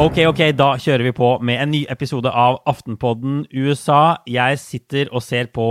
Ok, ok, da kjører vi på med en ny episode av Aftenpodden USA. Jeg sitter og ser på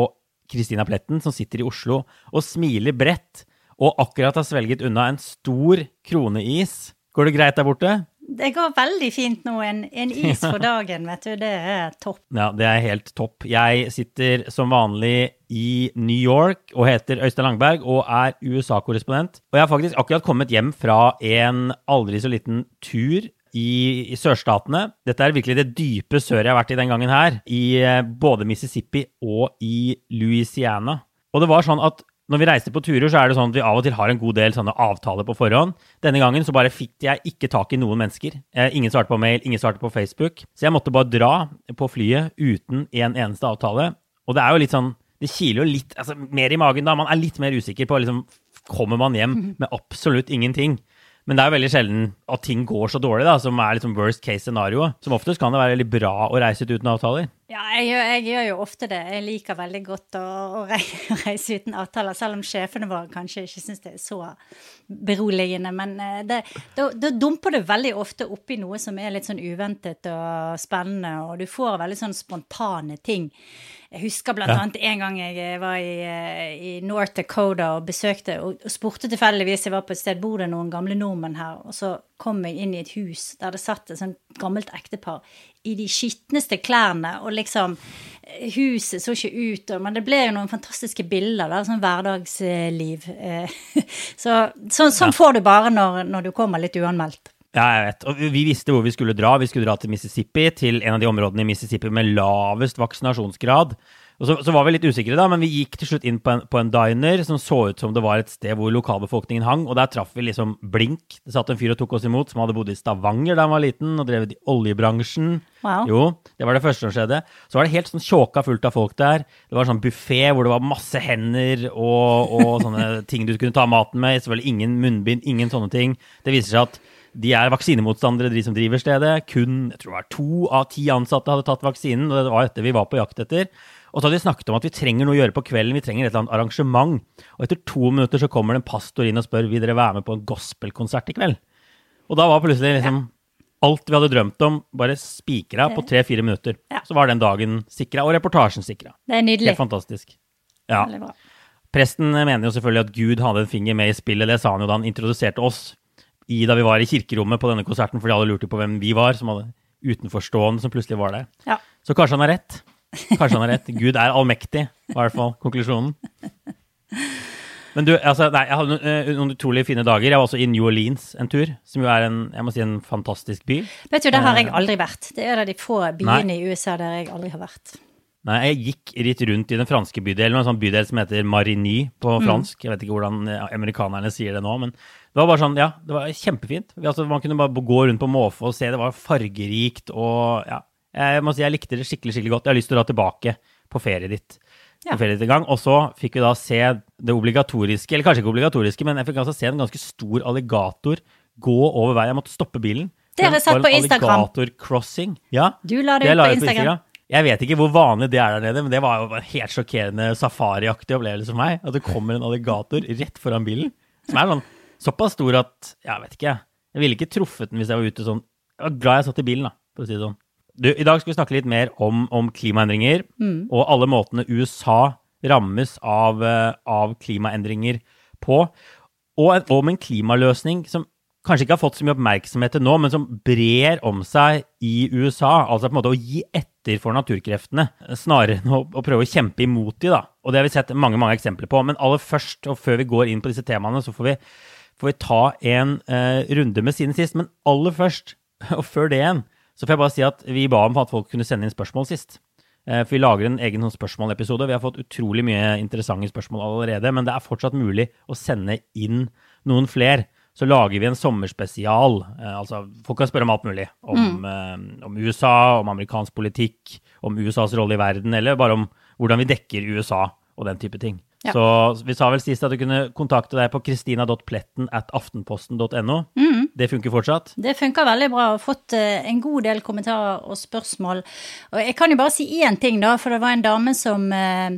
Kristina Pletten, som sitter i Oslo og smiler bredt, og akkurat har svelget unna en stor kroneis. Går det greit der borte? Det går veldig fint nå. En, en is for dagen, vet du. Det er topp. Ja, det er helt topp. Jeg sitter som vanlig i New York og heter Øystein Langberg og er USA-korrespondent. Og jeg har faktisk akkurat kommet hjem fra en aldri så liten tur i, i sørstatene. Dette er virkelig det dype sør jeg har vært i den gangen her. I eh, både Mississippi og i Louisiana. Og det var sånn at når vi reiser på turer, så er det sånn at vi av og til har en god del sånne avtaler på forhånd. Denne gangen så bare fikk jeg ikke tak i noen mennesker. Eh, ingen svarte på mail, ingen svarte på Facebook. Så jeg måtte bare dra på flyet uten en eneste avtale. Og det er jo litt sånn Det kiler jo litt altså, mer i magen da. Man er litt mer usikker på liksom Kommer man hjem med absolutt ingenting? Men det er jo veldig sjelden at ting går så dårlig, da, som er liksom worst case scenario. Som oftest kan det være veldig bra å reise ut uten avtaler. Ja, jeg, gjør- jeg gjør jo ofte det. Jeg liker veldig godt å, å reise uten avtaler, selv om sjefene våre kanskje ikke syns det er så beroligende. Men eh, det, da, da dumper du veldig ofte oppi noe som er litt sånn uventet og spennende, og du får veldig sånn spontane ting. Jeg husker blant Ja. annet en gang jeg eh, var i, eh, i North Dakota og besøkte og, og spurte tilfeldigvis Jeg var på et sted bor det noen gamle nordmenn her, og så kom jeg inn i et hus der det satt et sånt gammelt ektepar i de skitneste klærne, og liksom eh, Huset så ikke ut, men det ble jo noen fantastiske bilder, da, sånn hverdagsliv. Så, Så, sånn, sånn får du bare når, når du kommer litt uanmeldt. Ja, jeg vet. Og vi visste hvor vi skulle dra. Vi skulle dra til Mississippi, til en av de områdene i Mississippi med lavest vaksinasjonsgrad. Og så, så var vi litt usikre, da, men vi gikk til slutt inn på en, på en diner som så ut som det var et sted hvor lokalbefolkningen hang, og der traff vi liksom blink. Det satt en fyr og tok oss imot som hadde bodd i Stavanger da han var liten, og drevet i oljebransjen. Wow. Jo, det var det første som skjedde. Så var det helt sånn tjåka fullt av folk der. Det var sånn buffé hvor det var masse hender og, og sånne ting du kunne ta maten med. Selvfølgelig ingen munnbind, ingen sånne ting. Det viser seg at de er vaksinemotstandere, de som driver stedet. Kun jeg tror det var to av ti ansatte hadde tatt vaksinen, og det var dette vi var på jakt etter. Og så hadde vi snakket om at vi trenger noe å gjøre på kvelden, vi trenger et eller annet arrangement. Og etter to minutter så kommer det en pastor inn og spør vil dere være med på en gospelkonsert i kveld. Og da var plutselig liksom alt vi hadde drømt om, bare spikra på tre-fire minutter. Ja. Så var den dagen sikra, og reportasjen sikra. Det er nydelig. Helt fantastisk. Ja. Presten mener jo selvfølgelig at Gud hadde en finger med i spillet. Det sa han jo da han introduserte oss i, da vi var i kirkerommet på denne konserten, fordi alle lurte på hvem vi var, som hadde utenforstående som plutselig var der. Ja. Så kanskje han har rett. Kanskje han har rett. Gud er allmektig, i hvert fall konklusjonen. Men du, altså, nei, jeg hadde noen, eh, noen utrolig fine dager. Jeg var også i New Orleans en tur, som jo er en, jeg må si, en fantastisk by. Vet du, der har jeg aldri vært. Det er en av de få byene Nei. i USA der jeg aldri har vært. Nei, jeg gikk litt rundt i den franske bydelen, en sånn bydel som heter Marigny på fransk. Jeg vet ikke hvordan eh, amerikanerne sier det nå, men det var bare sånn, ja, det var kjempefint. Altså, man kunne bare gå rundt på måfå og se, det var fargerikt og ja. Jeg må si jeg likte det skikkelig, skikkelig godt. Jeg har lyst til å dra tilbake på ferie ditt. Ja. På ferie ditt en gang. Og så fikk vi da se det obligatoriske, eller kanskje ikke obligatoriske, men jeg fikk altså se en ganske stor alligator gå over veien. Jeg måtte stoppe bilen. Det har jeg sett på Instagram. Alligator crossing. Ja, Du la det det ut på jeg Instagram. Jeg vet ikke hvor vanlig det er der nede, men det var jo en helt sjokkerende safariaktig opplevelse for meg. At det kommer en alligator rett foran bilen, som er sånn såpass stor at Jeg vet ikke. Jeg ville ikke truffet den hvis jeg var ute sånn. Jeg var glad jeg satt i bilen, da, for å si det sånn. Du, I dag skal vi snakke litt mer om, om klimaendringer og alle måtene USA rammes av, eh, av klimaendringer på. Og en, om en klimaløsning som kanskje ikke har fått så mye oppmerksomhet til nå, men som brer om seg i USA. Altså på en måte å gi etter for naturkreftene, snarere enn å, å prøve å kjempe imot de, da. Og det har vi sett mange mange eksempler på. Men aller først, og før vi går inn på disse temaene, så får vi, får vi ta en eh, runde med siden sist. Men aller først, og før det igjen, så får jeg bare si at vi ba om at folk kunne sende inn spørsmål sist. Eh, For vi lager en egen sånn spørsmålepisode. Vi har fått utrolig mye interessante spørsmål allerede, men det er fortsatt mulig å sende inn noen fler. Så lager vi en sommerspesial. Eh, altså, folk kan spørre om alt mulig. Om, mm. om USA, om amerikansk politikk, om USAs rolle i verden, eller bare om hvordan vi dekker USA og den type ting. Ja. Så vi sa vel sist at du kunne kontakte deg på kristina.pletten at aftenposten.no. Det funker fortsatt? Det funker veldig bra. Jeg har fått eh, en god del kommentarer og spørsmål. Og jeg kan jo bare si én ting, da, for det var en dame som, eh,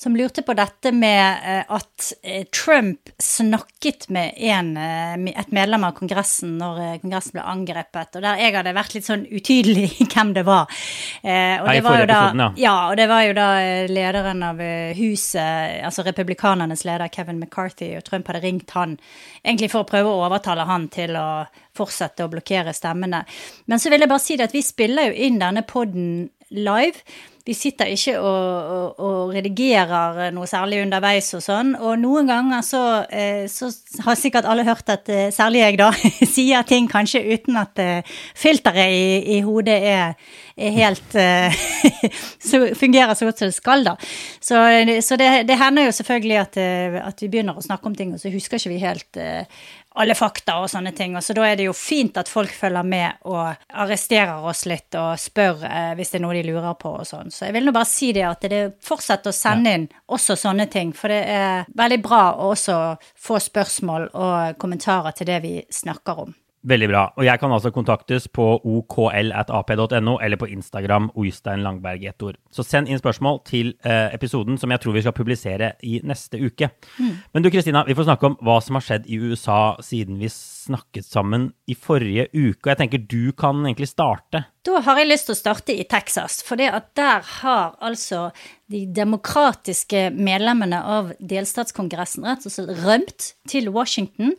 som lurte på dette med eh, at eh, Trump snakket med en, eh, et medlem av Kongressen når Kongressen ble angrepet, og der jeg hadde vært litt sånn utydelig hvem det var. Og det var jo da, ja. og det var jo da lederen av huset, altså republikanernes leder Kevin McCarthy, og Trump hadde ringt han egentlig for å prøve å overtale han til å fortsette å blokkere stemmene. Men så vil jeg bare si det at vi spiller jo inn denne podden live. Vi sitter ikke og, og, og redigerer noe særlig underveis og sånn. Og noen ganger så, eh, så har sikkert alle hørt at eh, særlig jeg, da, sier ting kanskje uten at eh, filteret i, i hodet er, er helt så fungerer så godt som det skal, da. Så, så det, det hender jo selvfølgelig at, at vi begynner å snakke om ting, og så husker ikke vi helt alle fakta og sånne ting. Og så da er det jo fint at folk følger med og arresterer oss litt og spør eh, hvis det er noe de lurer på og sånn. Så jeg vil nå bare si det at det fortsetter å sende inn også sånne ting. For det er veldig bra å også få spørsmål og kommentarer til det vi snakker om. Veldig bra. Og jeg kan altså kontaktes på okl.ap.no eller på Instagram Oystein Langberg ett ord. Så send inn spørsmål til eh, episoden som jeg tror vi skal publisere i neste uke. Men du Kristina, vi får snakke om hva som har skjedd i USA siden vi snakket sammen i forrige uke. Og jeg tenker du kan egentlig starte. Da har jeg lyst til å starte i Texas, for der har altså de demokratiske medlemmene av delstatskongressen rett og slett rømt til Washington.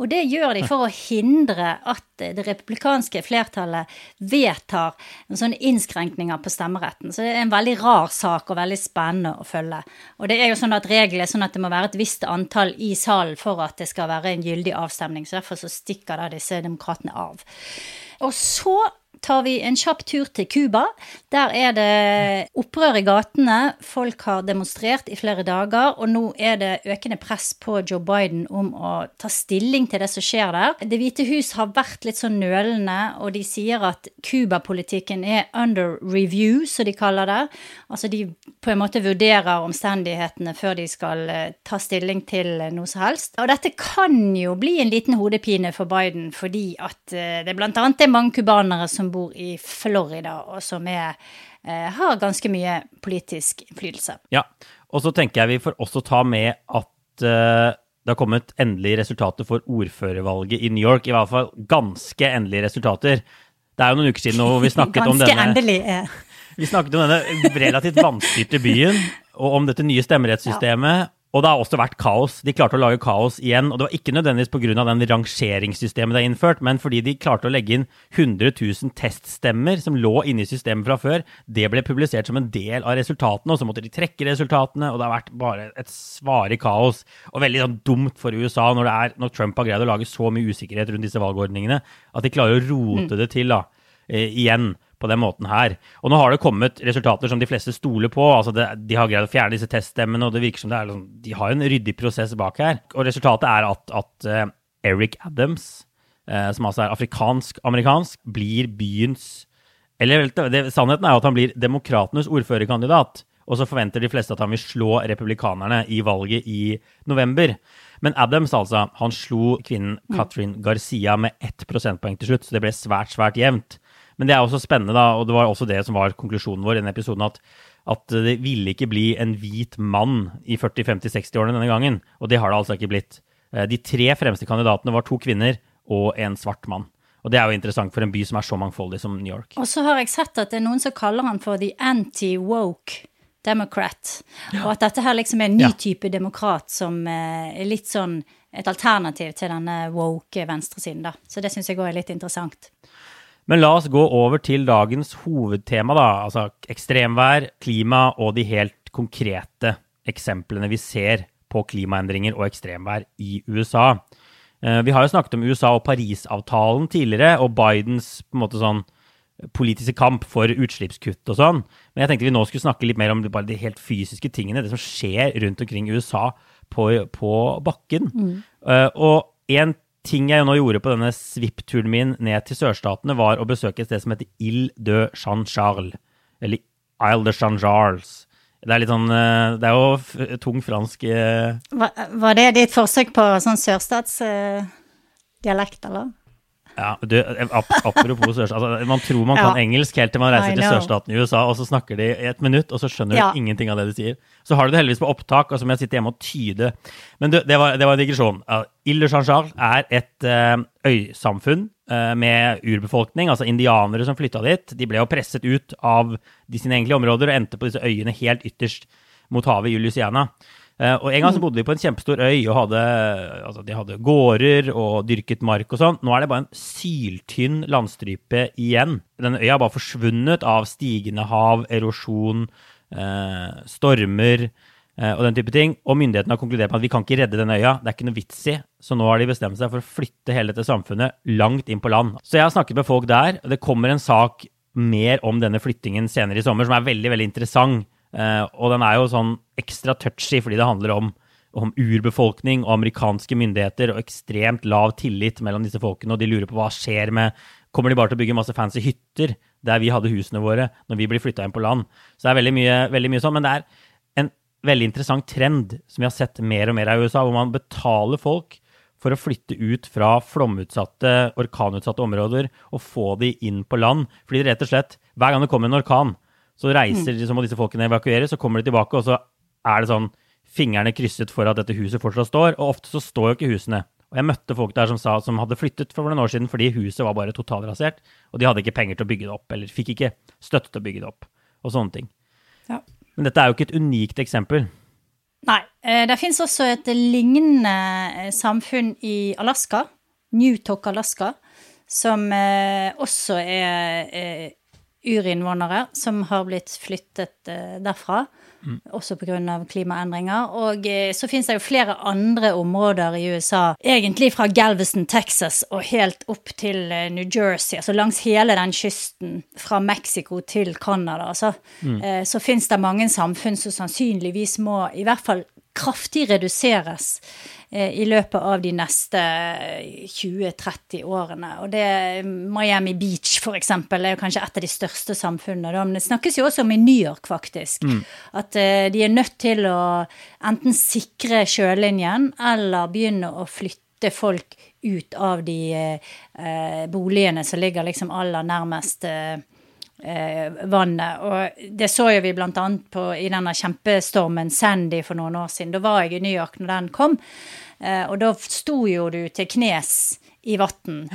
Og det gjør de for å hindre at det republikanske flertallet vedtar en sånne innskrenkninger på stemmeretten. Så det er en veldig rar sak og veldig spennende å følge. Og det er jo sånn at reglene er sånn at det må være et visst antall i salen for at det skal være en gyldig avstemning. Så derfor så stikker da disse demokratene av. Og så tar vi en kjapp tur til Cuba. Der er det opprør i gatene. Folk har demonstrert i flere dager, og nå er det økende press på Joe Biden om å ta stilling til det som skjer der. Det hvite hus har vært litt sånn nølende, og de sier at Cuba-politikken er under review, som de kaller det. Altså de på en måte vurderer omstendighetene før de skal eh, ta stilling til noe som helst. Og dette kan jo bli en liten hodepine for Biden, fordi at eh, det annet er mange cubanere som bor i Florida, og som er, eh, har ganske mye politisk innflytelse. Ja, og så tenker jeg vi får også ta med at eh, det har kommet endelige resultater for ordførervalget i New York. I hvert fall ganske endelige resultater. Det er jo noen uker siden nå vi snakket om denne endelig. ja. Vi snakket om denne relativt vanstyrte byen, og om dette nye stemmerettssystemet. Og det har også vært kaos. De klarte å lage kaos igjen. Og det var ikke nødvendigvis pga. den rangeringssystemet de har innført, men fordi de klarte å legge inn 100 000 teststemmer som lå inne i systemet fra før. Det ble publisert som en del av resultatene, og så måtte de trekke resultatene. Og det har vært bare et svare kaos. Og veldig sånn dumt for USA når, det er, når Trump har greid å lage så mye usikkerhet rundt disse valgordningene, at de klarer å rote det til da, eh, igjen på den måten her. Og nå har det kommet resultater som de fleste stoler på. altså det, De har greid å fjerne disse teststemmene, og det virker som det er liksom, de har en ryddig prosess bak her. Og resultatet er at, at eh, Eric Adams, eh, som altså er afrikansk-amerikansk, blir byens Eller det, sannheten er jo at han blir demokratenes ordførerkandidat. Og så forventer de fleste at han vil slå republikanerne i valget i november. Men Adams, altså, han slo kvinnen Catherine Garcia med ett prosentpoeng til slutt, så det ble svært, svært jevnt. Men det er også spennende, da, og det var også det som var konklusjonen vår i denne episoden, at, at det ville ikke bli en hvit mann i 40-50-60-årene denne gangen. Og det har det altså ikke blitt. Eh, De tre fremste kandidatene var to kvinner og en svart mann. Og det er jo interessant for en by som er så mangfoldig som New York. Og så har jeg sett at det er noen som kaller han for the anti-woke democrat. Og at dette her liksom er en ny Ja. type demokrat som eh, er litt sånn et alternativ til denne woke venstresiden, da. Så det syns jeg òg er litt interessant. Men la oss gå over til dagens hovedtema, da. Altså ekstremvær, klima og de helt konkrete eksemplene vi ser på klimaendringer og ekstremvær i USA. Eh, Vi har jo snakket om USA og Parisavtalen tidligere, og Bidens på en måte sånn politiske kamp for utslippskutt og sånn. Men jeg tenkte vi nå skulle snakke litt mer om bare de helt fysiske tingene, det som skjer rundt omkring i USA på, på bakken. Eh, og en ting jeg nå gjorde på denne svippturen min ned til sørstatene, var å besøke et sted som heter Ile de Jean-Charles. Eller Isle de Jean-Charles. Det er litt sånn eh, Det er jo f tung fransk eh, var det ditt forsøk på sånn sørstatsdialekt, eller? Ja, du, ap apropos sørstaten. Altså, man tror man kan Ja. engelsk helt til man reiser til sørstaten i USA, og så snakker de i et minutt, og så skjønner Ja. du ingenting av det de sier. Så har du det heldigvis på opptak, og så må jeg sitte hjemme og tyde. Men du, det var, det var en digresjon. Ille Ile Jean-Charles er et uh, øysamfunn uh, med urbefolkning, altså indianere som flytta dit. De ble jo presset ut av de sine egentlige områder og endte på disse øyene helt ytterst mot havet i Louisiana. Eh, og En gang så bodde de på en kjempestor øy og hadde, altså de hadde gårder og dyrket mark og sånn. Nå er det bare en syltynn landstrype igjen. Denne øya har bare forsvunnet av stigende hav, erosjon, eh, stormer eh, og den type ting. Og myndighetene har konkludert med at vi kan ikke redde denne øya. Det er ikke noe vits i. Så nå har de bestemt seg for å flytte hele dette samfunnet langt inn på land. Så jeg har snakket med folk der. og Det kommer en sak mer om denne flyttingen senere i sommer, som er veldig, veldig interessant. Eh, og den er jo sånn ekstra touchy fordi det handler om, om urbefolkning og amerikanske myndigheter og ekstremt lav tillit mellom disse folkene, og de lurer på hva skjer med Kommer de bare til å bygge masse fancy hytter der vi hadde husene våre når vi blir flytta inn på land? Så det er veldig mye, veldig mye sånn. Men det er en veldig interessant trend som vi har sett mer og mer av i USA, hvor man betaler folk for å flytte ut fra flomutsatte, orkanutsatte områder og få de inn på land. Fordi rett og slett, hver gang det kommer en orkan, så reiser liksom, og disse folkene evakueres, så kommer de tilbake, og så er det sånn fingrene krysset for at dette huset fortsatt står, og ofte så står jo ikke husene. Og jeg møtte folk der som sa som hadde flyttet for noen år siden fordi huset var bare totalrasert, og de hadde ikke penger til å bygge det opp, eller fikk ikke støtte til å bygge det opp, og sånne ting. Ja. Men dette er jo ikke et unikt eksempel. Nei. eh, Det fins også et lignende eh, samfunn i Alaska, Newtok, Alaska, som eh, også er urinnvånere, som har blitt flyttet derfra, derfra. Også pga. klimaendringer. Og eh, så finnes det jo flere andre områder i USA, egentlig fra Galveston, Texas og helt opp til eh, New Jersey, altså langs hele den kysten fra Mexico til Canada. Altså, Mm. så finnes det mange samfunn som sannsynligvis må i hvert fall kraftig reduseres eh, i løpet av de neste 20-30 årene. Og det Miami Beach, for eksempel, er kanskje et av de største samfunnene. Men det snakkes jo også om i New York, faktisk. At eh, de er nødt til å enten sikre sjølinjen eller begynne å flytte folk ut av de eh, boligene som ligger liksom aller nærmest eh, eh, vannet. Og det så jo vi annet i denne kjempestormen Sandy for noen år siden. Da var jeg i New York når den kom, eh, og da sto jo du til knes i vann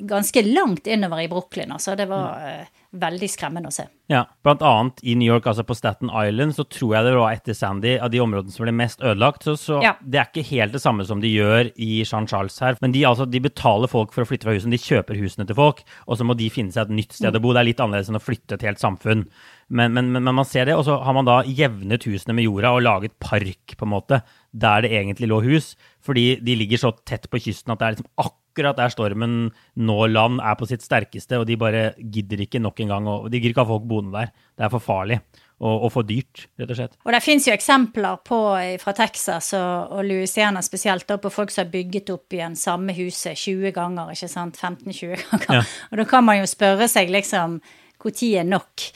ganske langt innover i Brooklyn. Altså, det var eh, veldig skremmende å se. Ja, blant annet i New York, altså på Staten Island, så tror jeg det var etter Sandy av de områdene som ble mest ødelagt. Så, så Ja. det er ikke helt det samme som de gjør i Jean Charles her. Men de, altså, de betaler folk for å flytte fra husene, de kjøper husene til folk, og så må de finne seg et nytt sted å bo. Det er litt annerledes enn å flytte et helt samfunn. Men, men, men, men man ser det, og så har man da jevnet husene med jorda og laget park, på en måte, der det egentlig lå hus. Fordi de ligger så tett på kysten at det er liksom akkurat der stormen nå land er på sitt sterkeste, og de bare gidder ikke nok en gang, og de gidder ikke ha folk boende der. Det er for farlig. Og, og for dyrt, rett og slett. Og det fins jo eksempler på, eh, fra Texas og, og Louisiana spesielt på folk som har bygget opp igjen samme huset 20 ganger, ikke sant? 15-20 ganger. Ja. Og da kan man jo spørre seg liksom når er nok?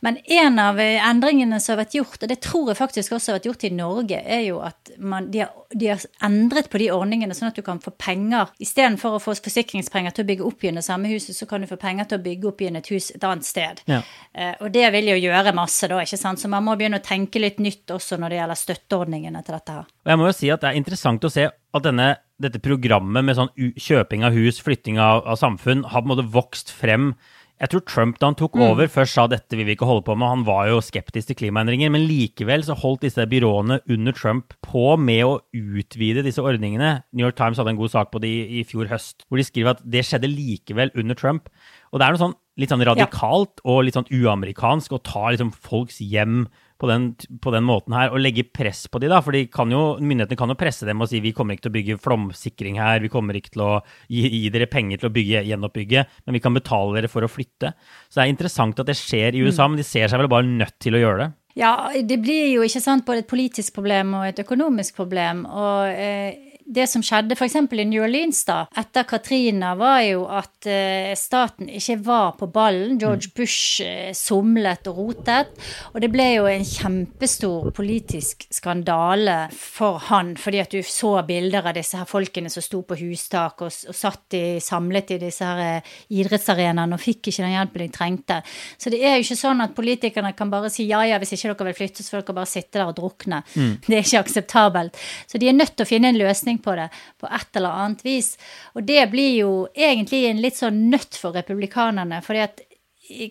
Men en av eh, endringene som har vært gjort, og det tror jeg faktisk også har vært gjort i Norge, er jo at man, de, har, de har endret på de ordningene sånn at du kan få penger. Istedenfor å få forsikringspenger til å bygge opp igjen det samme huset, så kan du få penger til å bygge opp igjen et hus et annet sted. Ja. Eh, og det vil jo gjøre masse, da, ikke sant. Så man må begynne å tenke litt nytt også når det gjelder støtteordningene til dette her. Og jeg må jo si at det er interessant å se at denne, dette programmet med sånn kjøping av hus, flytting av, av samfunn, har på en måte vokst frem. Jeg tror Trump da han tok over, først sa dette vil vi ikke holde på med. Han var jo skeptisk til klimaendringer, men likevel så holdt disse byråene under Trump på med å utvide disse ordningene. New York Times hadde en god sak på det i, i fjor høst, hvor de skriver at det skjedde likevel under Trump. Og det er noe sånn litt sånn radikalt og litt sånn uamerikansk å ta liksom folks hjem på den, på den måten her, og legge press på de da, for de kan jo, myndighetene kan jo presse dem og si vi kommer ikke til å bygge flomsikring her, vi kommer ikke til å gi, gi dere penger til å bygge, gjenoppbygge, men vi kan betale dere for å flytte. Så det er interessant at det skjer i USA, men de ser seg vel bare nødt til å gjøre det. Ja, det blir jo ikke sant både et politisk problem og et økonomisk problem. Og eh, det som skjedde f.eks. i New Orleans da, etter Katrina, var jo at eh, staten ikke var på ballen. George Bush eh, somlet og rotet. Og det ble jo en kjempestor politisk skandale for han, fordi at du så bilder av disse her folkene som sto på hustak og, og satt i, samlet i disse her eh, idrettsarenaene og fikk ikke den hjelpen de trengte. Så det er jo ikke sånn at politikerne kan bare si ja ja, hvis ikke dere vil flytte, så får dere bare sitte der og drukne. Mm. Det er ikke akseptabelt. Så de er nødt til å finne en løsning på det på et eller annet vis. Og det blir jo egentlig en litt sånn nøtt for republikanerne. fordi at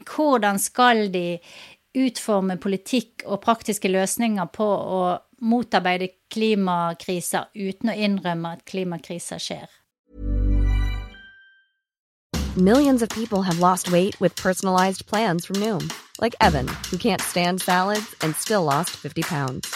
hvordan skal de utforme politikk og praktiske løsninger på å motarbeide klimakriser uten å innrømme at klimakriser skjer? Millions of people have lost weight with personalized plans from Noom. Like Evan, who can't stand salads and still lost 50 pounds.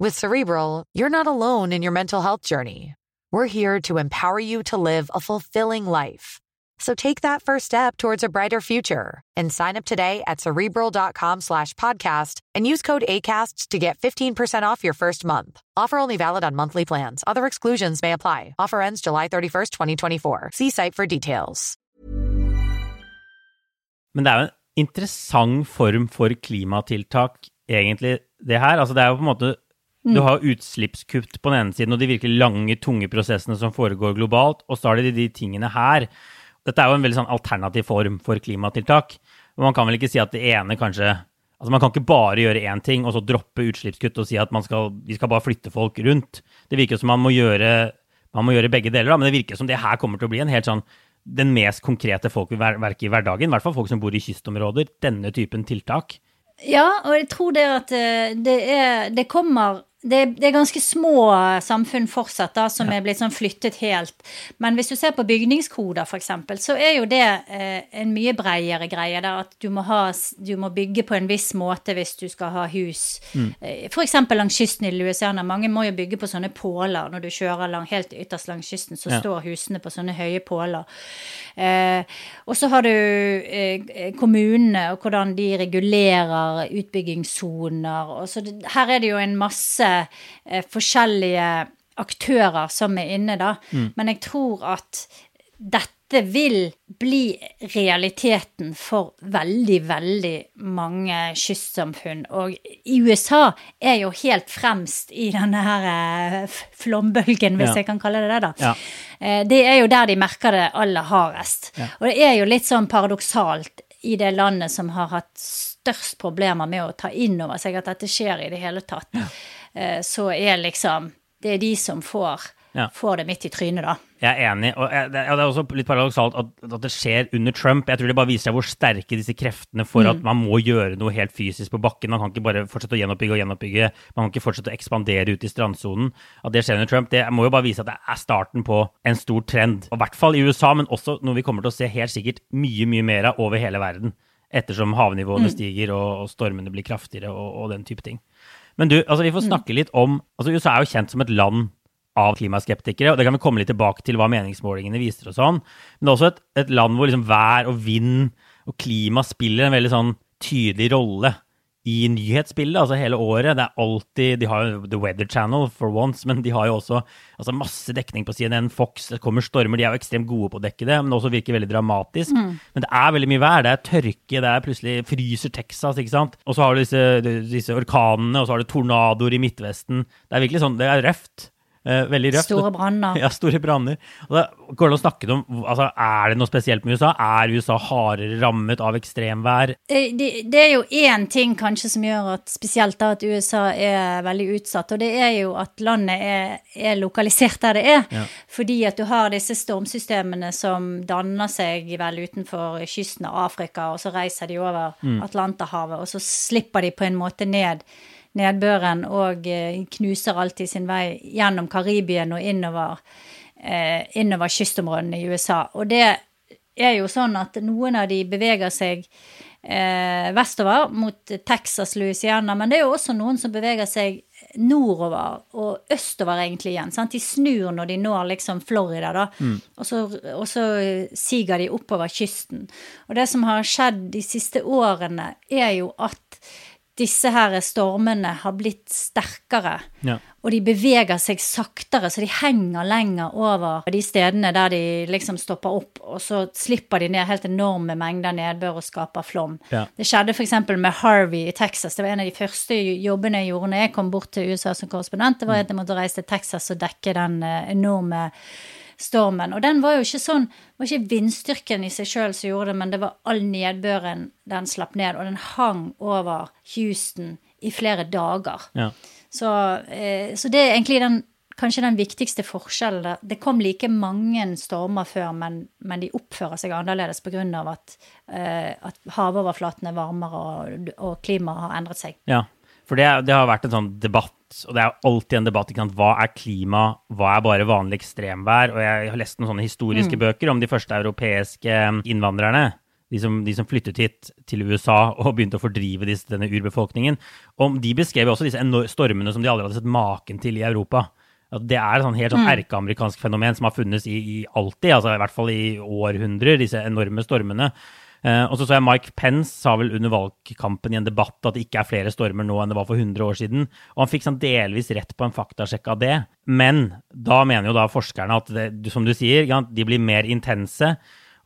With Cerebral, you're not alone in your mental health journey. We're here to empower you to live a fulfilling life. So take that first step towards a brighter future and sign up today at cerebral.com slash podcast and use code ACasts to get 15% off your first month. Offer only valid on monthly plans. Other exclusions may apply. Offer ends July 31st, 2024. See site for details. Men det er en interessant form for klimatiltak, egentlig, det her. Altså, det er jo på en måte Du har utslippskutt på den ene siden og de virkelig lange, tunge prosessene som foregår globalt, og så har de de tingene her. Dette er jo en veldig sånn alternativ form for klimatiltak. Og man kan vel ikke si at det ene kanskje Altså Man kan ikke bare gjøre én ting og så droppe utslippskutt og si at skal, vi skal bare flytte folk rundt. Det virker som man må gjøre, man må gjøre begge deler, da, men det virker som det her kommer til å bli en helt sånn den mest konkrete folk vil verke i hverdagen. I hvert fall folk som bor i kystområder. Denne typen tiltak. Ja, og jeg tror det at eh, det, er, det kommer det, det, er ganske små samfunn fortsatt da, som ja. er blitt sånn flyttet helt. Men hvis du ser på bygningskoder, f.eks., så er jo det eh, en mye bredere greie. Der at du må, ha, du må, bygge på en viss måte hvis du skal ha hus. Mm. Eh, f.eks. langs kysten i Louisiana. Mange må jo bygge på sånne påler. Når du kjører lang, helt ytterst langs kysten, så ja. står husene på sånne høye påler. Eh, og så har du eh, kommunene og hvordan de regulerer utbyggingssoner. Her er det jo en masse eh, forskjellige aktører som er inne, da. Mm. Men jeg tror at dette vil bli realiteten for veldig, veldig mange kystsamfunn. Og USA er jo helt fremst i denne her eh, flombølgen, hvis ja. jeg kan kalle det det, da. Ja. Eh, det er jo der de merker det aller hardest. Ja. Og det er jo litt sånn paradoksalt i det landet som har hatt størst problemer med å ta inn over seg at dette skjer i det hele tatt. Eh, så er liksom Det er de som får, ja. får det midt i trynet, da. Jeg er enig. Og det er også litt paradoksalt at, at, det skjer under Trump. Jeg tror det bare viser seg hvor sterke disse kreftene for mm. at man må gjøre noe helt fysisk på bakken. Man kan ikke bare fortsette å gjenoppbygge og gjenoppbygge. Man kan ikke fortsette å ekspandere ut i strandsonen. At det skjer under Trump, det må jo bare vise at det er starten på en stor trend. Og I hvert fall i USA, men også noe vi kommer til å se helt sikkert mye, mye mer av over hele verden. Ettersom havnivåene mm. stiger og, og, stormene blir kraftigere og, og den type ting. Men du, altså vi får mm. snakke litt om altså USA er jo kjent som et land av klimaskeptikere, og det kan vi komme litt tilbake til hva meningsmålingene viser og sånn. Men det er også et, et land hvor liksom vær og vind og klima spiller en veldig sånn tydelig rolle i nyhetsbildet, altså hele året. Det er alltid De har jo The Weather Channel for once, men de har jo også altså masse dekning på CNN, Fox, det kommer stormer. De er jo ekstremt gode på å dekke det, men også virker veldig dramatisk. Mm. Men det er veldig mye vær. Det er tørke, det er plutselig fryser Texas, ikke sant. Og så har du disse, disse orkanene, og så har du tornadoer i Midtvesten. Det er virkelig sånn, det er røft. Eh, veldig røft. Store branner. Ja, store branner. Går det å snakke om altså, Er det noe spesielt med USA? Er USA hardere rammet av ekstremvær? Det, det, det er jo én ting kanskje som gjør at spesielt da at USA er veldig utsatt, og det er jo at landet er, er lokalisert der det er. Ja. Fordi at du har disse stormsystemene som danner seg vel utenfor kysten av Afrika, og så reiser de over Atlanterhavet, og så slipper de på en måte ned nedbøren og eh, knuser alltid sin vei gjennom Karibien og innover, eh, innover kystområdene i USA. Og det er jo sånn at noen av de beveger seg eh, vestover mot Texas, Louisiana, men det er jo også noen som beveger seg nordover og østover egentlig igjen. Sant? De snur når de når liksom Florida, da, og, så, og så siger de oppover kysten. Og det som har skjedd de siste årene, er jo at disse her stormene har blitt sterkere. Ja. Og de beveger seg saktere, så de henger lenger over de stedene der de liksom stopper opp, og så slipper de ned helt enorme mengder nedbør og skaper flom. Ja. Det skjedde f.eks. med Harvey i Texas. Det var en av de første jobbene jeg gjorde når jeg kom bort til USA som korrespondent. Det var at jeg måtte reise til Texas og dekke den eh, enorme stormen. Og den var jo ikke sånn Det var ikke vindstyrken i seg sjøl som gjorde det, men det var all nedbøren den slapp ned, og den hang over Houston i flere dager. Ja. Så, eh, så det er egentlig den, kanskje den viktigste forskjellen. Det kom like mange stormer før, men, men de oppfører seg annerledes pga. At, eh, at havoverflaten er varmere og, og klimaet har endret seg. Ja, for det, det har vært en sånn debatt, og det er alltid en debatt. Hva er klima, hva er bare vanlig ekstremvær? Og jeg har lest noen sånne historiske bøker om de første europeiske innvandrerne. De som, de som flyttet hit til USA og begynte å fordrive disse, denne urbefolkningen. Om de beskrev også disse stormene som de aldri hadde sett maken til i Europa. At det er et sånn helt sånn erkeamerikansk fenomen som har funnes i, i alltid, altså i hvert fall i århundrer, disse enorme stormene. Eh, og så så jeg Mike Pence sa vel under valgkampen i en debatt at det ikke er flere stormer nå enn det var for 100 år siden. Og han fikk sånn delvis rett på en faktasjekk av det. Men da mener jo da forskerne at det, som du sier, de blir mer intense.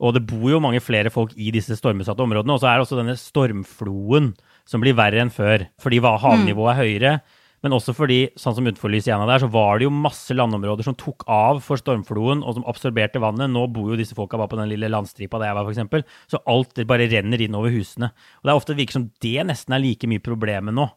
Og det bor jo mange flere folk i disse stormutsatte områdene. Og så er det også denne stormfloen som blir verre enn før, fordi havnivået er høyere. Men også fordi, sånn som utenfor Louisiana der, så var det jo masse landområder som tok av for stormfloen, og som absorberte vannet. Nå bor jo disse folka bare på den lille landstripa der jeg var, f.eks. Så alt bare renner inn over husene. Og det er ofte det virker som det nesten er like mye problemet nå.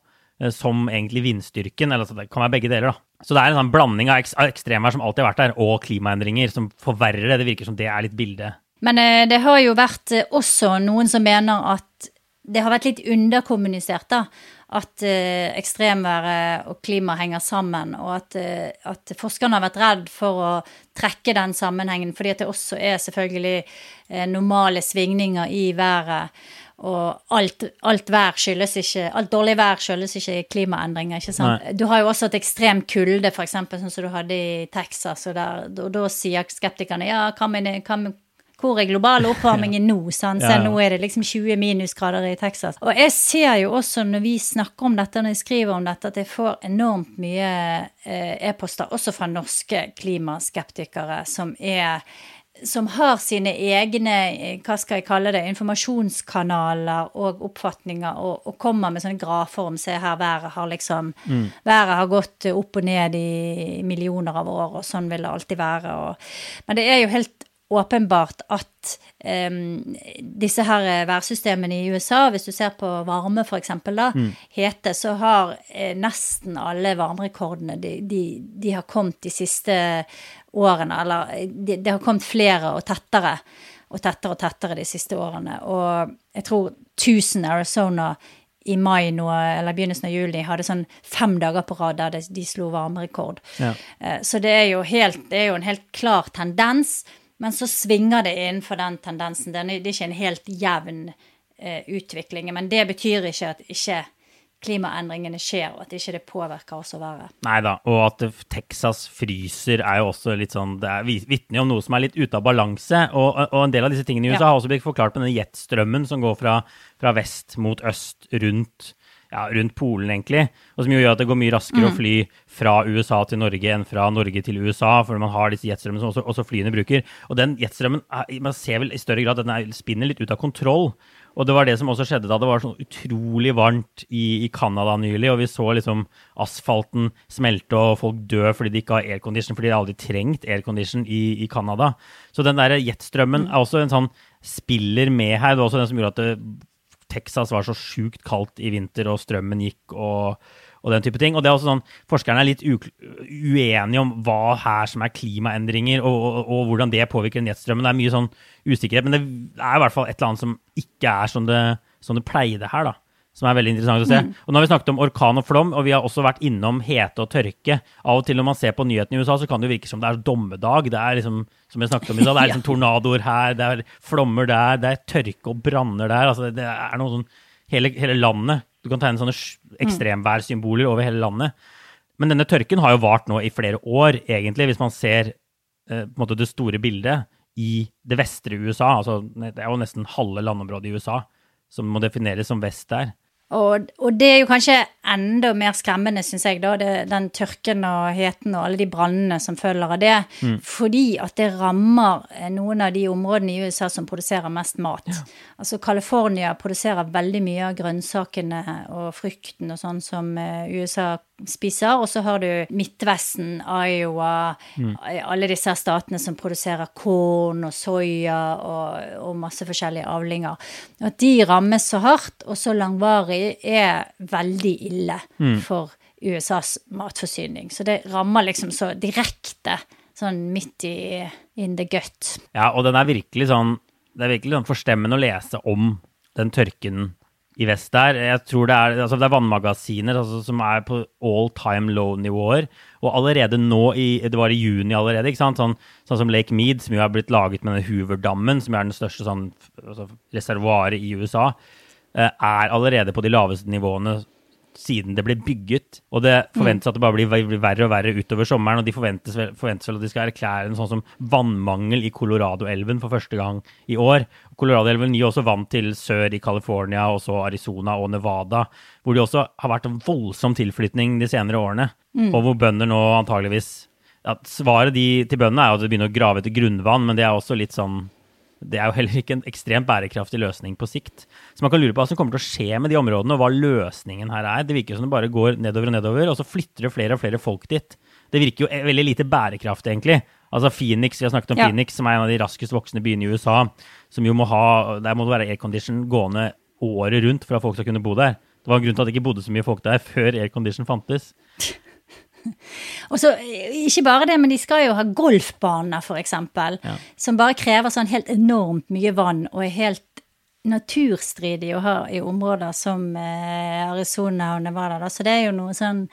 eh, Som egentlig vindstyrken. Eller altså, det kan være begge deler, da. Så det er en sånn blanding av, eks av ekstremvær som alltid har vært der, og klimaendringer som forverrer det. Det virker som det er litt bildet. Men eh, det har jo vært eh, også noen som mener at det har vært litt underkommunisert, da. At eh, ekstremværet og klima henger sammen, og at, eh, at forskerne har vært redd for å trekke den sammenhengen, fordi at det også er selvfølgelig eh, normale svingninger i været. Og alt, alt vær skyldes ikke Alt dårlig vær skyldes ikke klimaendringer, ikke sant. Nei. Du har jo også et ekstrem kulde, f.eks., sånn som du hadde i Texas, og, der, og da sier skeptikerne ja, hva med, hva med hvor er global oppvarming nå? Sånn, så Ja, ja. nå er det liksom 20 minusgrader i Texas. Og jeg ser jo også når vi snakker om dette, når jeg skriver om dette, at jeg får enormt mye eh, e-poster, også fra norske klimaskeptikere, som er som har sine egne eh, hva skal jeg kalle det, informasjonskanaler og oppfatninger, og, og kommer med sånne grafer om se her, været har liksom Været har gått opp og ned i millioner av år, og sånn vil det alltid være. Og, men det er jo helt åpenbart at um, disse her værsystemene i USA, hvis du ser på varme f.eks., da, hete, så har eh, nesten alle varmerekordene de, de, de har kommet de siste årene, eller eh, det de har kommet flere og tettere og tettere og tettere de siste årene. Og jeg tror 1000 Arizona i mai nå, eller begynnelsen av juli, hadde sånn fem dager på rad der de, de slo varmerekord. Ja. Eh, Så det er, jo helt, det er jo en helt klar tendens, men så svinger det innenfor den tendensen. Det er ikke en helt jevn eh, utvikling. Men det betyr ikke at ikke klimaendringene skjer, og at ikke det påvirker oss å være. Nei da, og at Texas fryser er jo også litt sånn Det er vi- vitner jo om noe som er litt ute av balanse. Og, og en del av disse tingene i USA Ja. har også blitt forklart med denne jetstrømmen som går fra, fra vest mot øst rundt ja, rundt Polen, egentlig. Og som jo gjør at det går mye raskere å fly fra USA til Norge enn fra Norge til USA, fordi man har disse jetstrømmene som også, også flyene bruker. Og den jetstrømmen man ser vel i større grad at den er, spinner litt ut av kontroll. Og det var det som også skjedde da det var sånn utrolig varmt i, i Canada nylig, og vi så liksom asfalten smelte og folk dø fordi de ikke har aircondition, fordi de aldri trengt aircondition i, i Canada. Så den der jetstrømmen er også en sånn spiller med her. Det var også den som gjorde at det, Texas var så sjukt kaldt i vinter, og strømmen gikk og, og den type ting. Og det er også sånn, Forskerne er litt uenige om hva her som er klimaendringer, og, og, og hvordan det påvirker nettstrømmen. Det er mye sånn usikkerhet, men det er i hvert fall et eller annet som ikke er som det, som det pleide her. da som er veldig interessant å se. Mm. Og Nå har vi snakket om orkan og flom, og vi har også vært innom hete og tørke. Av og til når man ser på nyhetene i USA, så kan det virke som det er dommedag. Det er liksom, som jeg snakket om i stad, det er liksom tornadoer her, det er flommer der, det er tørke og branner der. altså Det er noe sånn hele, hele landet. Du kan tegne sånne ekstremværsymboler over hele landet. Men denne tørken har jo vart nå i flere år, egentlig, hvis man ser eh, det store bildet i det vestre USA. altså Det er jo nesten halve landområdet i USA som må defineres som vest der. Og, og, det er jo kanskje enda mer skremmende, syns jeg, da, det, den tørken og heten og alle de brannene som følger av det. Mm. Fordi at det rammer eh, noen av de områdene i USA som produserer mest mat. Ja. Altså California produserer veldig mye av grønnsakene og frukten og sånn som eh, USA spiser. Og så har du Midtvesten, Iowa, mm. alle disse statene som produserer korn og soya og, og, masse forskjellige avlinger. At de rammes så hardt og så langvarig, er veldig ille mm. for USAs matforsyning. Så det rammer liksom så direkte, sånn midt i in the gut. Ja, og den er virkelig sånn Det er virkelig sånn forstemmende å lese om den tørken i vest der. Jeg tror det er, altså det er vannmagasiner altså, som er på all time low-nivåer. Og allerede nå, i, det var i juni allerede? Sånn, sånn som Lake Mead, som jo er blitt laget med den Hoover-dammen, som er den største sånn, altså, reservoaret i USA, eh, er allerede på de laveste nivåene siden det ble bygget. Og det forventes at det bare blir, verre og verre utover sommeren. Og de forventes, forventes vel at de skal erklære en sånn som vannmangel i Colorado-elven for første gang i år. Colorado-elven gir også vann til sør i California, og så Arizona og Nevada, hvor det også har vært en voldsom tilflytning de senere årene. Mm. Og hvor bønder nå antageligvis ja, Svaret de, til bøndene er jo at de begynner å grave etter grunnvann, men det er også litt sånn det er jo heller ikke en ekstremt bærekraftig løsning på sikt. Så man kan lure på hva som kommer til å skje med de områdene, og hva løsningen her er. Det virker som det bare går nedover og nedover, og så flytter det flere og flere folk dit. Det virker jo veldig lite bærekraftig, egentlig. Altså Phoenix, vi har snakket om ja. Phoenix, som er en av de raskest voksende byene i USA. som jo må ha, Der må det være aircondition gående året rundt for at folk skal kunne bo der. Det var en grunn til at det ikke bodde så mye folk der før aircondition fantes. Og så, Ikke bare det, men de skal jo ha golfbaner, f.eks., ja. som bare krever sånn helt enormt mye vann og er helt naturstridig å ha i områder som eh, Arizona og Nevada. Da. Så det er jo noe sånn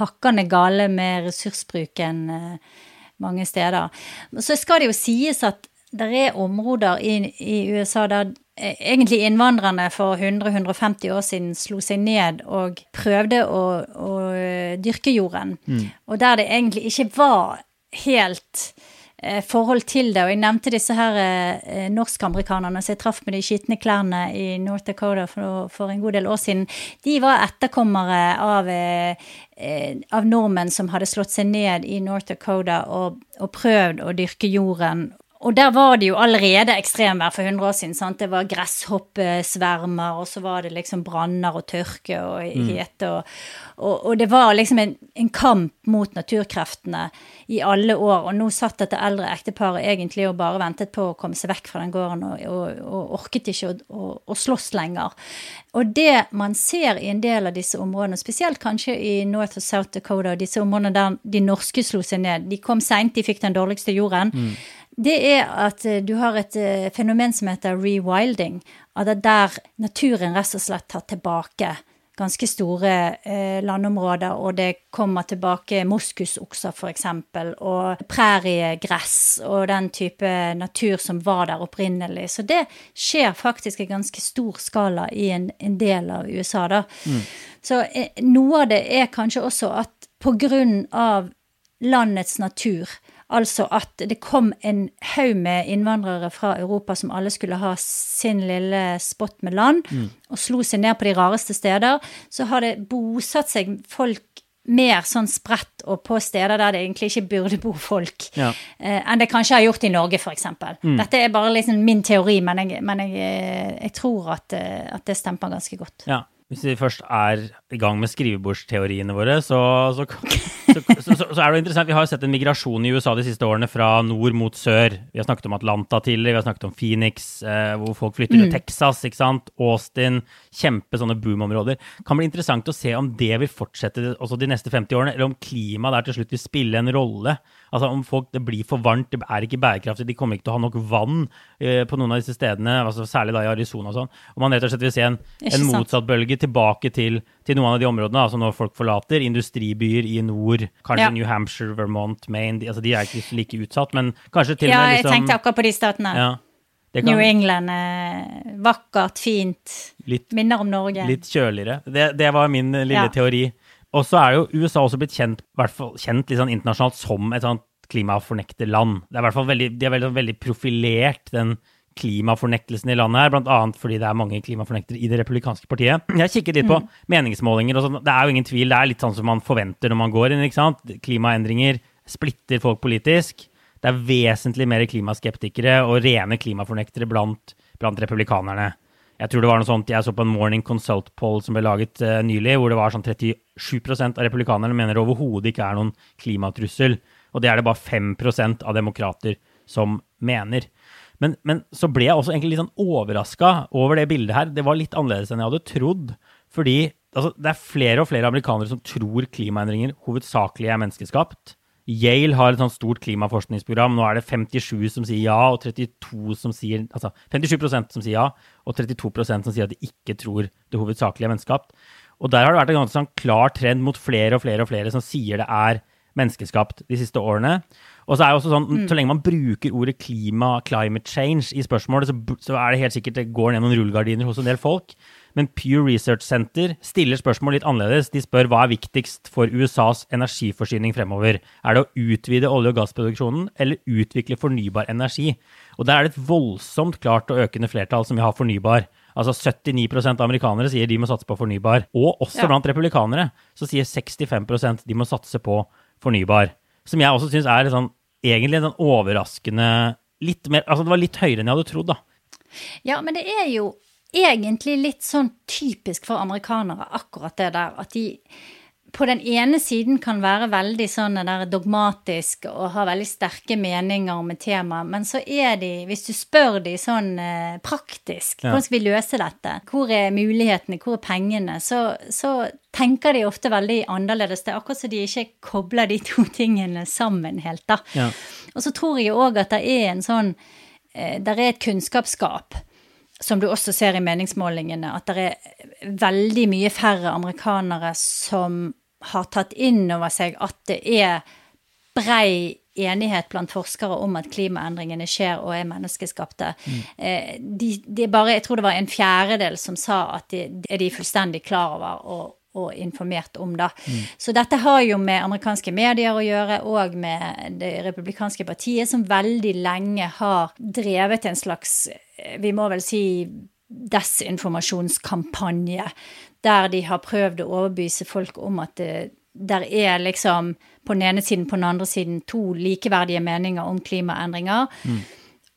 hakkende gale med ressursbruken eh, mange steder. Så skal det jo sies at det er områder i, i USA der Eh, egentlig innvandrerne for 100-150 år siden slo seg ned og prøvde å, å eh, dyrke jorden. Mm. Og der det egentlig ikke var helt eh, forhold til det. Og jeg nevnte disse her eh, norskamerikanerne som jeg traff med de skitne klærne i North Dakota for, for, en god del år siden. De var etterkommere av, eh, av nordmenn som hadde slått seg ned i North Dakota og, og prøvd å dyrke jorden og der var det jo allerede ekstremvær for 100 år siden. sant? Det var gresshoppesvermer, og så var det liksom branner og tørke og mm. hete. Og, og, og, det var liksom en, en, kamp mot naturkreftene i alle år. Og nå satt dette eldre ekteparet egentlig og bare ventet på å komme seg vekk fra den gården, og, og orket ikke å, å, slåss lenger. Og det man ser i en del av disse områdene, spesielt kanskje i North og South Dakota, og disse områdene der de norske slo seg ned, de kom seint, de fikk den dårligste jorden. Mm det er at eh, du har et eh, fenomen som heter rewilding. At det er der naturen rett og slett tar tilbake ganske store eh, landområder, og det kommer tilbake moskusokser f.eks., og præriegress og den type natur som var der opprinnelig. Så det skjer faktisk i ganske stor skala i en, en del av USA, da. Mm. Så eh, noe av det er kanskje også at på grunn av landets natur, Altså at det kom en haug med innvandrere fra Europa som alle skulle ha sin lille spott med land, mm. og slo seg ned på de rareste steder. Så har det bosatt seg folk mer sånn spredt og på steder der det egentlig ikke burde bo folk, Ja. eh, enn det kanskje har gjort i Norge, f.eks. Mm. Dette er bare liksom min teori, men jeg, men jeg, eh, jeg tror at, eh, at det stemper ganske godt. Ja. Hvis vi først er i gang med skrivebordsteoriene våre, så, så, så, så, er det interessant. Vi har jo sett en migrasjon i USA de siste årene fra nord mot sør. Vi har snakket om Atlanta tidligere, vi har snakket om Phoenix, eh, hvor folk flytter til Texas, ikke sant? Austin. Kjempe sånne boomområder. Kan bli interessant å se om det vil fortsette også de neste 50 årene, eller om klimaet der til slutt vil spille en rolle. Altså om folk, det blir for varmt, det er ikke bærekraftig, de kommer ikke til å ha nok vann eh, på noen av disse stedene, altså særlig da i Arizona og sånn. Om man rett og slett vil se en, en motsatt bølge tilbake til, til noen av de områdene, altså når folk forlater industribyer i nord, kanskje Ja. New Hampshire, Vermont, Maine, de, altså de er ikke like utsatt, men kanskje til og med liksom Ja, jeg liksom tenkte akkurat på de statene. ja, kan, New England, er vakkert, fint, Litt, minner om Norge. litt kjøligere. Det, det var min eh, lille Ja. teori. Og så er jo USA også blitt kjent, fall kjent sånn internasjonalt som et sånt klimafornekterland. Det er i hvert fall veldig, de er veldig, veldig profilert, den klimafornektelsen i landet her, annet fordi det er mange klimafornektere i det republikanske partiet. Jeg har kikket litt på meningsmålinger og sånn. Det er jo ingen tvil, det er litt sånn som man forventer når man går inn, ikke sant? Klimaendringer splitter folk politisk. Det er vesentlig mer klimaskeptikere og rene klimafornektere blant, blant republikanerne. Jeg tror det var noe sånt, jeg så på en Morning Consult poll som ble laget uh, nylig, hvor det var sånn 37% av republikanerne mener det overhodet ikke er noen klimatrussel. Og det er det bare 5% av demokrater som mener. Men, men så ble jeg også egentlig litt sånn overraska over det bildet her. Det var litt annerledes enn jeg hadde trodd. Fordi altså, det er flere og flere amerikanere som tror klimaendringer hovedsakelig er menneskeskapt. Yale har et sånt stort klimaforskningsprogram. Nå er det 57 som sier ja, og 32 som sier, altså 57% som sier ja, og 32% som sier at de ikke tror det hovedsakelig er menneskeskapt. Og der har det vært en ganske sånn klar trend mot flere og flere og flere som sier det er menneskeskapt de siste årene. Og så er det også sånn, så lenge man bruker ordet klima, climate change i spørsmålet, så, så er det helt sikkert det går ned noen rullegardiner hos en del folk. Men Pew Research Center stiller spørsmål litt annerledes. De spør hva er viktigst for USAs energiforsyning fremover. Er det å utvide olje- og gassproduksjonen eller utvikle fornybar energi? Og der er det et voldsomt klart og økende flertall som vil ha fornybar. Altså 79 av amerikanere sier de må satse på fornybar. Og også Ja. blant republikanere så sier 65% de må satse på fornybar. Som jeg også syns er sånn, egentlig en sånn overraskende litt mer, altså Det var litt høyere enn jeg hadde trodd, da. Ja, men det er jo egentlig litt sånn typisk for amerikanere, akkurat det der, at de på den ene siden kan være veldig sånn der dogmatisk og ha veldig sterke meninger om et tema, men så er de, hvis du spør de sånn eh, praktisk, Ja. hvordan skal vi løse dette, hvor er mulighetene, hvor er pengene, så, så tenker de ofte veldig annerledes. Det er akkurat som de ikke kobler de to tingene sammen helt, da. Ja. Og så tror jeg òg at det er en sånn Det er et kunnskapsgap, som du også ser i meningsmålingene, at det er veldig mye færre amerikanere som har tatt inn over seg at det er brei enighet blant forskere om at klimaendringene skjer og er menneskeskapte. Eh, De, de bare, jeg tror det var en fjerdedel som sa at de, de er de fullstendig klar over og, og informert om. da. Så dette har jo med amerikanske medier å gjøre, og med det republikanske partiet, som veldig lenge har drevet en slags, eh, vi må vel si, desinformasjonskampanje, der de har prøvd å overbevise folk om at det, der er liksom på den ene siden, på den andre siden, to likeverdige meninger om klimaendringer.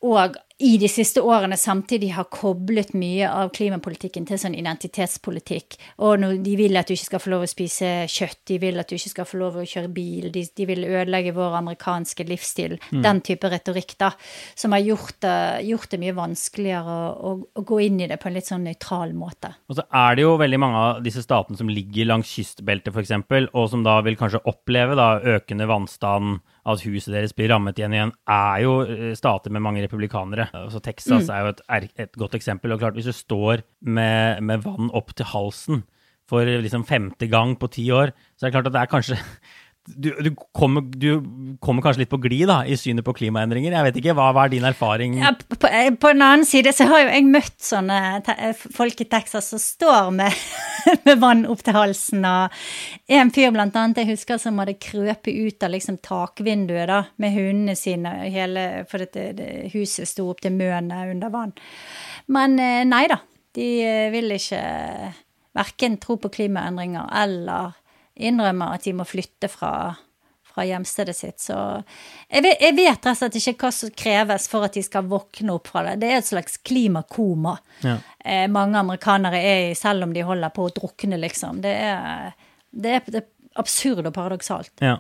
Og i de siste årene samtidig har koblet mye av klimapolitikken til sånn identitetspolitikk. Og de vil at du ikke skal få lov å spise kjøtt, de vil at du ikke skal få lov å kjøre bil, de, de vil ødelegge vår amerikanske livsstil. Den type retorikk, da. Som har gjort det, gjort det mye vanskeligere å, å, å gå inn i det på en litt sånn nøytral måte. Og så er det jo veldig mange av disse statene som ligger langs kystbeltet, f.eks., og som da vil kanskje oppleve da økende vannstand, at huset deres blir rammet igjen igjen, er jo eh, stater med mange republikanere. Altså Texas er jo et, et godt eksempel. Og klart, hvis du står med, med vann opp til halsen for liksom femte gang på ti år, så er det klart at det er kanskje du, du, kommer, du kommer kanskje litt på glid da, i synet på klimaendringer. Jeg vet ikke, Hva, hva er din erfaring? Ja, på, på på den annen side så har jo jeg møtt sånne te folk i Texas som står med, med vann opp til halsen, og en fyr blant annet jeg husker som hadde krøpet ut av liksom takvinduet da, med hundene sine, hele, for dette, det, huset sto opp til mønet under vann. Men eh, nei da, de eh, vil ikke verken tro på klimaendringer eller innrømmer at de må flytte fra, fra hjemstedet sitt. Så jeg vet, jeg vet rett og slett ikke hva som kreves for at de skal våkne opp fra det. Det er et slags klimakoma Ja. eh, mange amerikanere er i, selv om de holder på å drukne, liksom. Det er, det er, det er absurd og paradoksalt. Ja.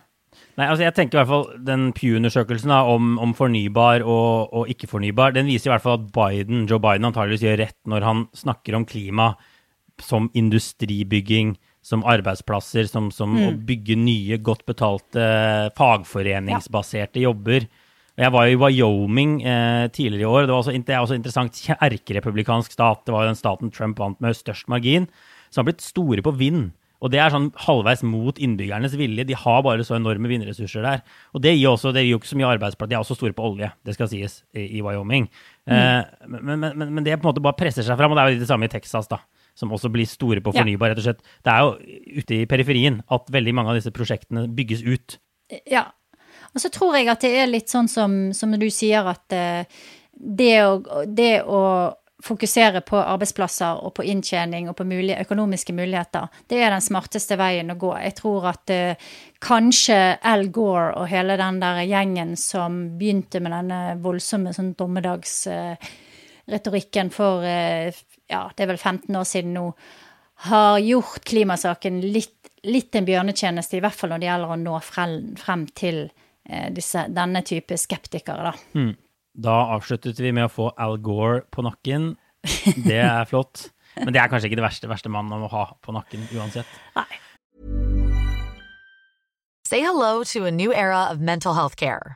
Nei, altså jeg tenker i hvert fall Den Pew-undersøkelsen om, om fornybar og, og ikke-fornybar, den viser i hvert fall at Biden, Joe Biden antageligvis gjør rett når han snakker om klima som industribygging, som arbeidsplasser, som, som å bygge nye, godt betalte fagforeningsbaserte jobber. Jeg var jo i Wyoming eh, tidligere i år. Det, var også, det er også interessant. Erkerepublikansk stat. Det var jo den staten Trump vant med størst margin. Som har blitt store på vind. Og det er sånn halvveis mot innbyggernes vilje. De har bare så enorme vindressurser der. Og det gir, også, det gir jo ikke så mye arbeidsplasser. De er også store på olje, det skal sies, i, i Wyoming. Eh, men, men, men, men det på en måte bare presser seg fram, og det er jo det samme i Texas, da. Som også blir store på fornybar, rett og slett. Det er jo ute i periferien at veldig mange av disse prosjektene bygges ut. Ja. Og så tror jeg at det er litt sånn som, som du sier, at eh, det, å, det å fokusere på arbeidsplasser og på inntjening og på mulige, økonomiske muligheter, det er den smarteste veien å gå. Jeg tror at eh, kanskje Al Gore og hele den der gjengen som begynte med denne voldsomme sånn dommedagsretorikken for eh, ja, det er vel 15 år siden nå, har gjort klimasaken litt, litt en bjørnetjeneste, i hvert fall når det gjelder å nå frem, frem til eh, disse, denne type skeptikere, da. Da avsluttet vi med å få Al Gore på nakken. Det er flott. Men det er kanskje ikke det verste, verste mannen å ha på nakken uansett. Nei. Say hello to a new era of mental health care.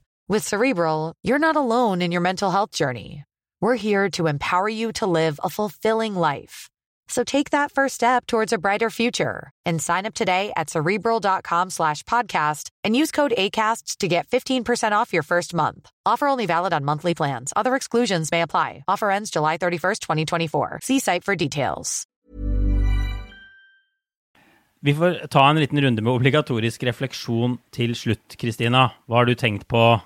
With Cerebral, you're not alone in your mental health journey. We're here to empower you to live a fulfilling life. So take that first step towards a brighter future and sign up today at cerebral.com slash podcast and use code ACAST to get 15% off your first month. Offer only valid on monthly plans. Other exclusions may apply. Offer ends July 31st, 2024. See site for details. Vi får ta en liten runde med obligatorisk refleksjon til slutt, Kristina. Hva har du tenkt på?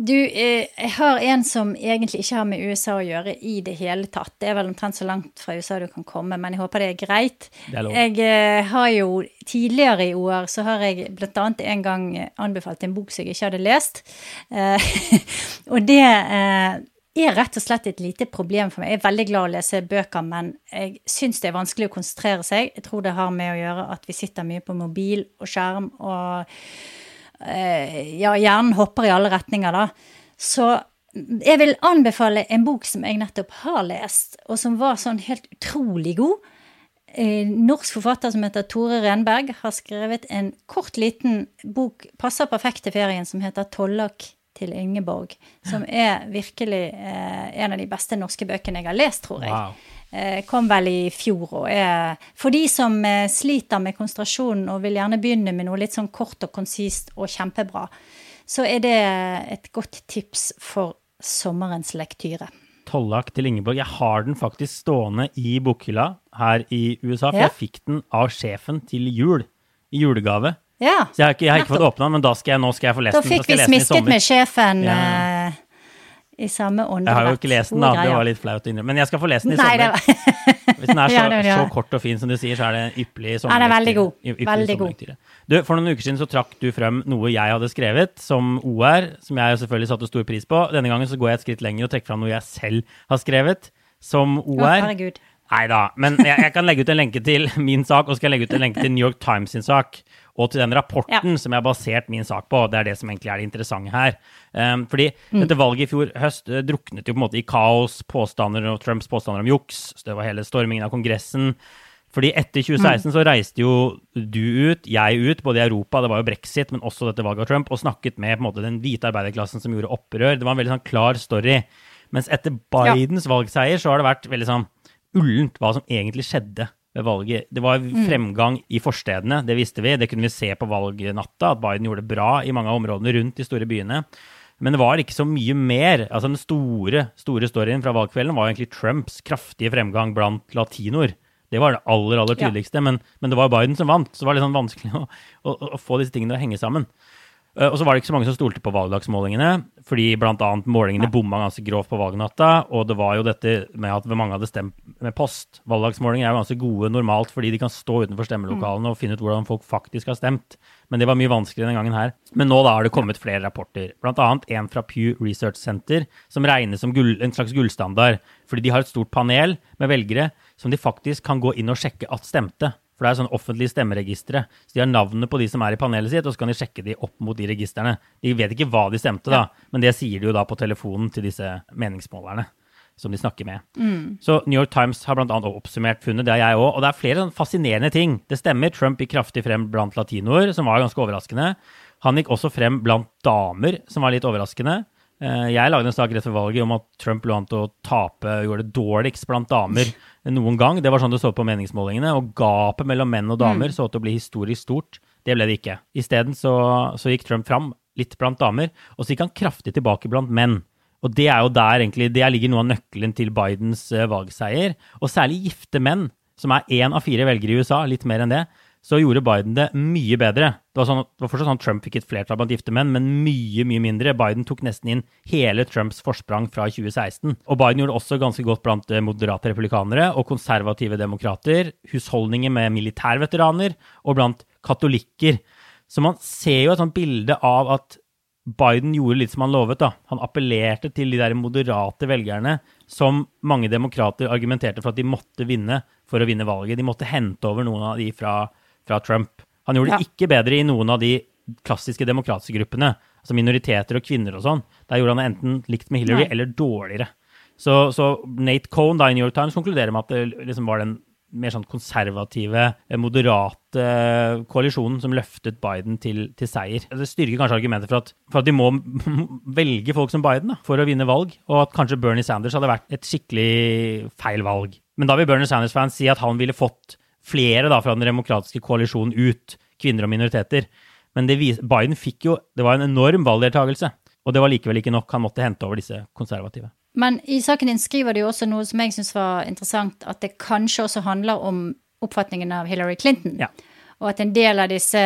Du, eh, jeg har en som egentlig ikke har med USA å gjøre i det hele tatt. Det er vel omtrent så langt fra USA du kan komme, men jeg håper det er greit. Det er. Jeg eh, har jo tidligere i år så har jeg annet en gang anbefalt en bok som jeg ikke hadde lest. Eh, og det er rett og slett et lite problem for meg. Jeg er veldig glad i å lese bøker, men jeg syns det er vanskelig å konsentrere seg. Jeg tror det har med å gjøre at vi sitter mye på mobil og skjerm og ja, hjernen hopper i alle retninger, da. Så jeg vil anbefale en bok som jeg nettopp har lest, og som var sånn helt utrolig god. En norsk forfatter som heter Tore Renberg, har skrevet en kort, liten bok, passer perfekt til ferien, som heter 'Tollak til Ingeborg'. Som er virkelig eh, en av de beste norske bøkene jeg har lest, tror jeg. Wow. Eh, kom vel i fjor og er For de som eh, sliter med konsentrasjonen og vil gjerne begynne med noe litt sånn kort og konsist og kjempebra, så er det et godt tips for sommerens lektyre. Tollak til Ingeborg. Jeg har den faktisk stående i bokhylla her i USA, for Ja. jeg fikk den av sjefen til jul. I julegave. Ja, Så jeg har ikke, jeg har ikke fått åpna den, men da skal jeg, nå skal jeg få lest den. Da fikk vi den i smisket med sjefen Ja. I samme åndedrett. Jeg har jo ikke lest den, da. Det var litt flaut å innrømme. Men jeg skal få lese den i Nei, sommer. var Hvis den er så, Ja, det det. så kort og fin som du sier, så er det en ypperlig Ja, den er veldig god. Ypperlig Veldig god. Du, for noen uker siden så trakk du frem noe jeg hadde skrevet som OR, som jeg selvfølgelig satte stor pris på. Denne gangen så går jeg et skritt lenger og trekker frem noe jeg selv har skrevet som Å, OR. herregud. Nei da, men jeg, jeg kan legge ut en lenke til min sak, og så skal jeg legge ut en lenke til New York Times sin sak, og til den rapporten Ja. som jeg har basert min sak på. Det er det som egentlig er det interessante her. Um, fordi Mm. dette valget i fjor høst uh, druknet jo på en måte i kaos, påstander og Trumps påstander om juks. Så det var hele stormingen av Kongressen. Fordi etter 2016 så reiste jo du ut, jeg ut, både i Europa, det var jo brexit, men også dette valget av Trump, og snakket med på en måte den hvite arbeiderklassen som gjorde opprør. Det var en veldig sånn klar story. Mens etter Bidens valgseier så har det vært veldig sånn ullent hva som egentlig skjedde valget. Det var fremgang i forstedene, det visste vi. Det kunne vi se på valgnatta, at Biden gjorde det bra i mange av områdene rundt de store byene. Men det var ikke så mye mer. Altså Den store store storyen fra valgkvelden var egentlig Trumps kraftige fremgang blant latinoer. Det var det aller aller Ja. tydeligste, men, men det var Biden som vant. Så det var litt sånn vanskelig å, å, å få disse tingene til å henge sammen. Eh, Og så var det ikke så mange som stolte på valgdagsmålingene, fordi bl.a. målingene bomma ganske grovt på valgnatta. Og det var jo dette med at mange hadde stemt med post. Valgdagsmålinger er jo ganske gode normalt fordi de kan stå utenfor stemmelokalene og finne ut hvordan folk faktisk har stemt. Men det var mye vanskeligere denne gangen her. Men nå da har det kommet flere rapporter, bl.a. en fra Pew Research Center, som regnes som gull, en slags gullstandard. Fordi de har et stort panel med velgere som de faktisk kan gå inn og sjekke at stemte. For det er sånn offentlige stemmeregistre. Så de har navnet på de som er i panelet sitt, og så kan de sjekke de opp mot de registrene. De vet ikke hva de stemte, da, men det sier de jo da på telefonen til disse meningsmålerne som de snakker med. Så New York Times har annet oppsummert funnet, det har jeg òg. Og det er flere sånn fascinerende ting. Det stemmer, Trump gikk kraftig frem blant latinoer, som var ganske overraskende. Han gikk også frem blant damer, som var litt overraskende. Eh, Jeg lagde en sak rett før valget om at Trump lå an til å tape, og gjorde det dårligst blant damer noen gang. Det var sånn det så på meningsmålingene. Og gapet mellom menn og damer så ut til å bli historisk stort. Det ble det ikke. Isteden så, så gikk Trump fram litt blant damer, og så gikk han kraftig tilbake blant menn. Og det er jo der egentlig, der ligger noe av nøkkelen til Bidens eh, valgseier. Og særlig gifte menn, som er én av fire velgere i USA, litt mer enn det, så gjorde Biden det mye bedre. Det var, sånn, det var fortsatt sånn at Trump fikk et flertall blant gifte menn, men mye mye mindre. Biden tok nesten inn hele Trumps forsprang fra 2016. Og Biden gjorde det også ganske godt blant eh, moderate republikanere og konservative demokrater, husholdninger med militærveteraner og blant katolikker. Så man ser jo et sånt bilde av at Biden gjorde litt som han lovet. da. Han appellerte til de der moderate velgerne som mange demokrater argumenterte for at de måtte vinne for å vinne valget. De måtte hente over noen av de fra, fra Trump. Han gjorde det Ja. ikke bedre i noen av de klassiske demokratiske gruppene, altså minoriteter og kvinner og sånn. Der gjorde han det enten likt med Hillary Nei. eller dårligere. Så, så Nate Cohn da i New York Times konkluderer med at det liksom var den mer sånn konservative, eh, moderate eh, koalisjonen som løftet Biden til, til seier. Det styrker kanskje argumentet for at, for at de må velge folk som Biden da, for å vinne valg, og at kanskje Bernie Sanders hadde vært et skikkelig feil valg. Men da vil Bernie Sanders-fans si at han ville fått flere da fra den demokratiske koalisjonen ut, kvinner og minoriteter. Men det vis, Biden fikk jo Det var en enorm valgdeltakelse. Og det var likevel ikke nok. Han måtte hente over disse konservative. Men i saken din skriver du jo også noe som jeg syns var interessant, at det kanskje også handler om oppfatningen av Hillary Clinton. Ja. Og at en del av disse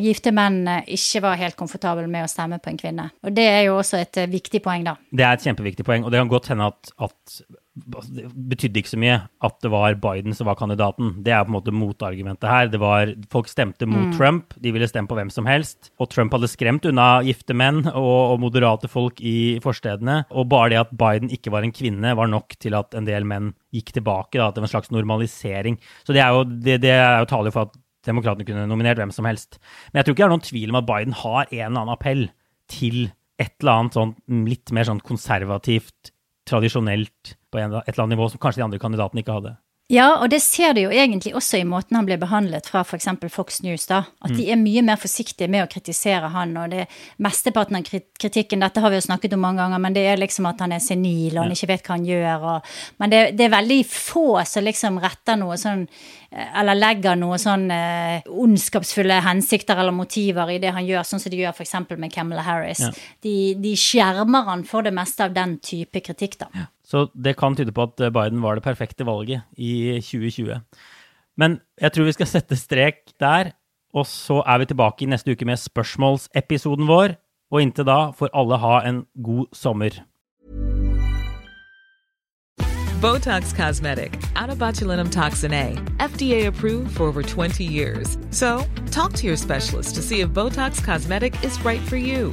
gifte mennene ikke var helt komfortable med å stemme på en kvinne. Og det er jo også et eh, viktig poeng, da. Det er et kjempeviktig poeng, og det kan godt hende at, at det betydde ikke så mye at det var Biden som var kandidaten. Det er på en måte motargumentet her. Det var, folk stemte mot Trump, de ville stemme på hvem som helst. Og Trump hadde skremt unna gifte menn og, og moderate folk i forstedene. Og bare det at Biden ikke var en kvinne, var nok til at en del menn gikk tilbake. Da, at det var en slags normalisering. Så det er jo, det, det er jo taler for at demokratene kunne nominert hvem som helst. Men jeg tror ikke det er noen tvil om at Biden har en eller annen appell til et eller annet sånn litt mer sånn konservativt, tradisjonelt, på et eller annet nivå som kanskje de andre kandidatene ikke hadde. Ja, og det ser du jo egentlig også i måten han blir behandlet fra f.eks. Fox News, da. At de er mye mer forsiktige med å kritisere han, og det mesteparten av kritikken, dette har vi jo snakket om mange ganger, men det er liksom at han er senil, og han ikke vet hva han gjør, og Men det, det er veldig få som liksom retter noe sånn eh, Eller legger noe sånn eh, ondskapsfulle hensikter eller motiver i det han gjør, sånn som de gjør f.eks. med Camelot Harris. Ja. De, de skjermer han for det meste av den type kritikk, da. Så det kan tyde på at Biden var det perfekte valget i 2020. Men jeg tror vi skal sette strek der, og så er vi tilbake i neste uke med spørsmålsepisoden vår. Og inntil da får alle ha en god sommer. Botox Cosmetic, out of botulinum toxin A, FDA approved for over 20 years. So, talk to your specialist to see if Botox Cosmetic is right for you.